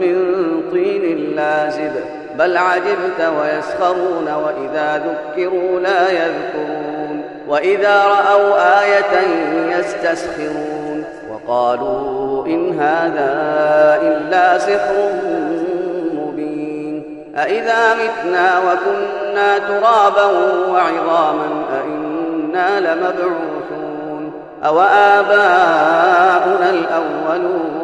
من طين لازب بل عجبت ويسخرون وإذا ذكروا لا يذكرون وإذا رأوا آية يستسخرون وقالوا إن هذا إلا سحر مبين. أإذا متنا وكنا ترابا وعظاما أئنا لمبعوثون. أو آباؤنا الأولون؟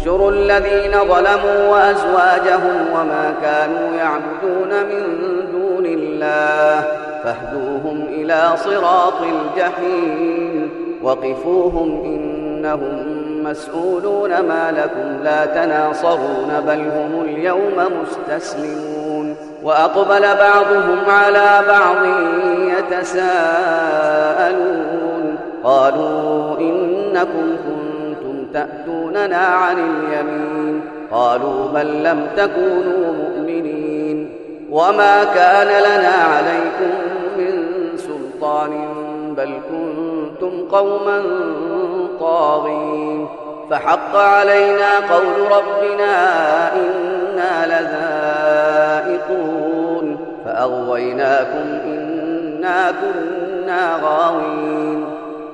احشروا الذين ظلموا وأزواجهم وما كانوا يعبدون من دون الله فاهدوهم إلى صراط الجحيم وقفوهم إنهم مسؤولون ما لكم لا تناصرون بل هم اليوم مستسلمون وأقبل بعضهم على بعض يتساءلون قالوا إنكم كنتم تأتوننا عن اليمين. قالوا بل لم تكونوا مؤمنين. وما كان لنا عليكم من سلطان بل كنتم قوما طاغين. فحق علينا قول ربنا إنا لذائقون. فأغويناكم إنا كنا غاوين.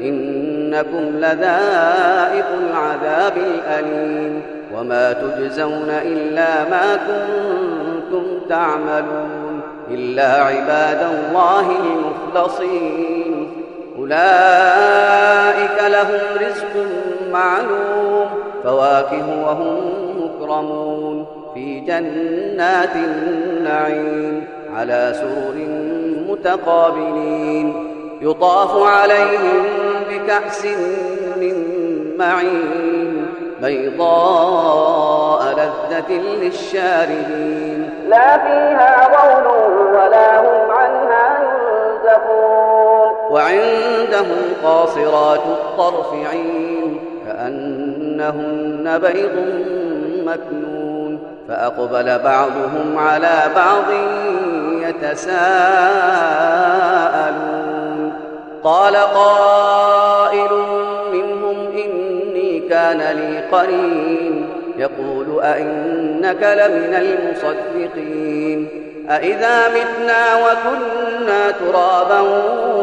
إنكم لذائق العذاب الأليم وما تجزون إلا ما كنتم تعملون إلا عباد الله المخلصين. أولئك لهم رزق معلوم فواكه وهم مكرمون. في جنات النعيم على سرر متقابلين. يطاف عليهم بكأس من معين بيضاء لذة للشاربين. لا فيها غول ولا هم عنها ينزفون. وعندهم قاصرات الطرف عين كأنهن بيض مكنون. فأقبل بعضهم على بعض يتساءلون. قال قائل منهم إني كان لي قرين. يقول أئنك لمن المصدقين. أئذا متنا وكنا ترابا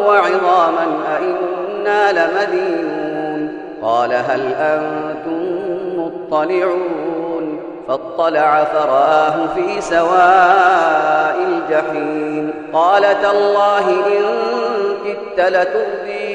وعظاما أئنا لمدينون. قال هل أنتم مطلعون؟ فاطلع فرآه في سواء الجحيم. قال تالله إن كدت لتردين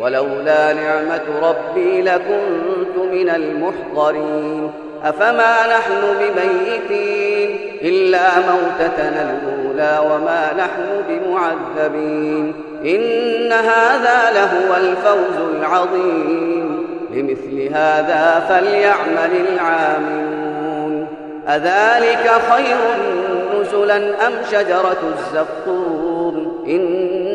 ولولا نعمة ربي لكنت من المحضرين. أفما نحن بميتين؟ إلا موتتنا الأولى وما نحن بمعذبين. إن هذا لهو الفوز العظيم. لمثل هذا فليعمل العاملون. أذلك خير نزلا أم شجرة الزقوم؟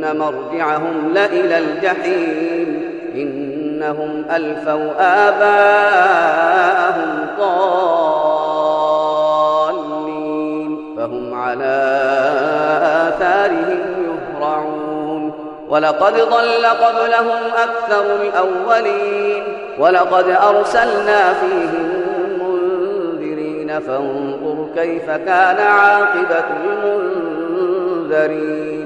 مرجعهم لإلى الجحيم. إنهم ألفوا آباءهم ضالين. فهم على آثارهم يهرعون. ولقد ضل قبلهم أكثر الأولين. ولقد أرسلنا فيهم منذرين. فانظر كيف كان عاقبة المنذرين.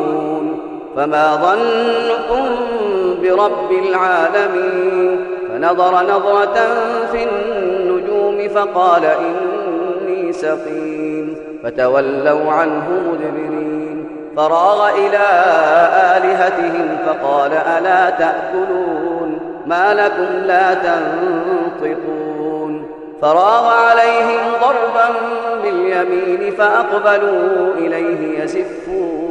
فما ظنكم برب العالمين فنظر نظرة في النجوم فقال إني سقيم فتولوا عنه مدبرين فراغ إلى آلهتهم فقال ألا تأكلون ما لكم لا تنطقون فراغ عليهم ضربا باليمين فأقبلوا إليه يزفون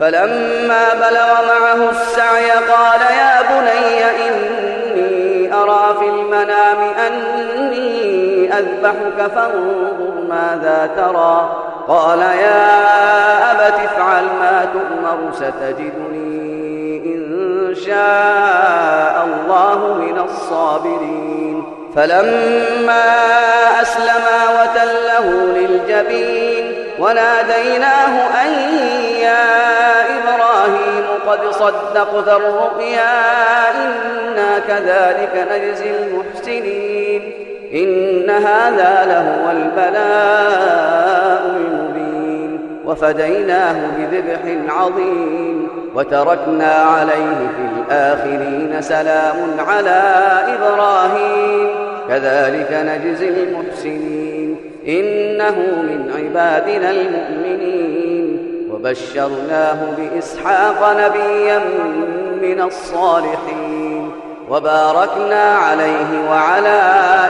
فلما بلغ معه السعي قال يا بني إني أرى في المنام أني أذبحك فانظر ماذا ترى. قال يا أبت افعل ما تؤمر ستجدني إن شاء الله من الصابرين. فلما أسلما وتله للجبين وناديناه أن إبراهيم قد صدقت الرؤيا إنا كذلك نجزي المحسنين إن هذا لهو البلاء المبين وفديناه بذبح عظيم وتركنا عليه في الآخرين سلام على إبراهيم كذلك نجزي المحسنين إنه من عبادنا المؤمنين وبشرناه بإسحاق نبيا من الصالحين وباركنا عليه وعلى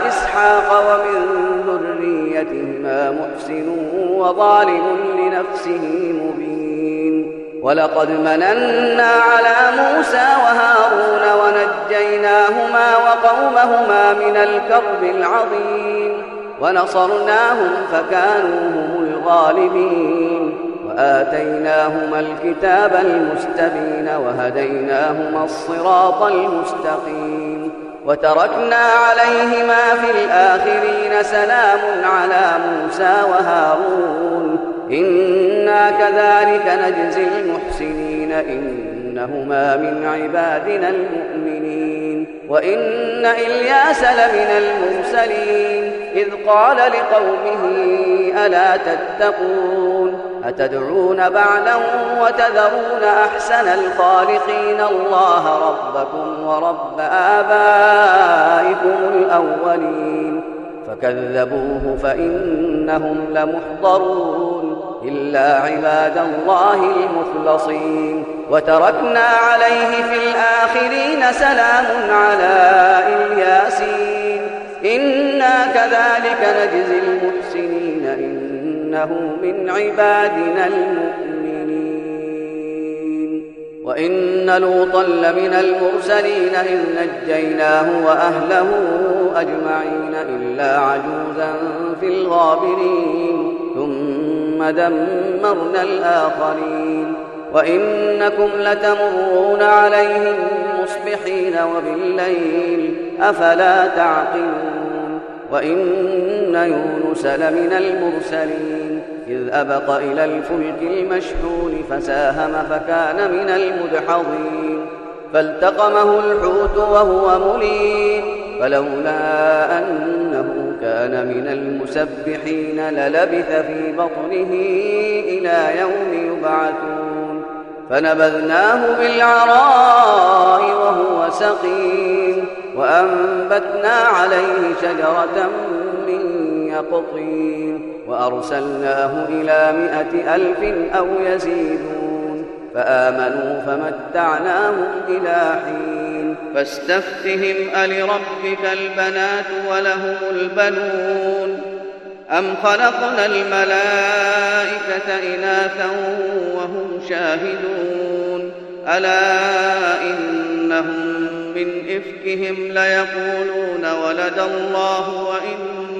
إسحاق ومن ذريتهما محسن وظالم لنفسه مبين ولقد مننا على موسى وهارون ونجيناهما وقومهما من الكرب العظيم ونصرناهم فكانوا هم الغالبين وآتيناهما الكتاب المستبين وهديناهما الصراط المستقيم وتركنا عليهما في الآخرين سلام على موسى وهارون إنا كذلك نجزي المحسنين إنهما من عبادنا المؤمنين وإن إلياس لمن المرسلين إذ قال لقومه ألا تتقون أتدعون بعلا وتذرون أحسن الخالقين؟ الله ربكم ورب آبائكم الأولين. فكذبوه فإنهم لمحضرون. إلا عباد الله المخلصين. وتركنا عليه في الآخرين سلام على إلياسين. إنا كذلك نجزي المحسنين. إنه من عبادنا المؤمنين. وإن لوطا لمن المرسلين إذ نجيناه وأهله أجمعين إلا عجوزا في الغابرين. ثم دمرنا الآخرين. وإنكم لتمرون عليهم مصبحين وبالليل. أفلا تعقلون؟ وإن يونس لمن المرسلين. إذ أبق إلى الفلك المشحون فساهم فكان من المدحضين فالتقمه الحوت وهو مليم فلولا أنه كان من المسبحين للبث في بطنه إلى يوم يبعثون فنبذناه بالعراء وهو سقيم وأنبتنا عليه شجرة من يقطين وأرسلناه إلى مائة ألف أو يزيدون فآمنوا فمتعناهم إلى حين فاستفتهم ألربك البنات ولهم البنون أم خلقنا الملائكة إناثا وهم شاهدون؟ ألا إنهم من إفكهم ليقولون ولد الله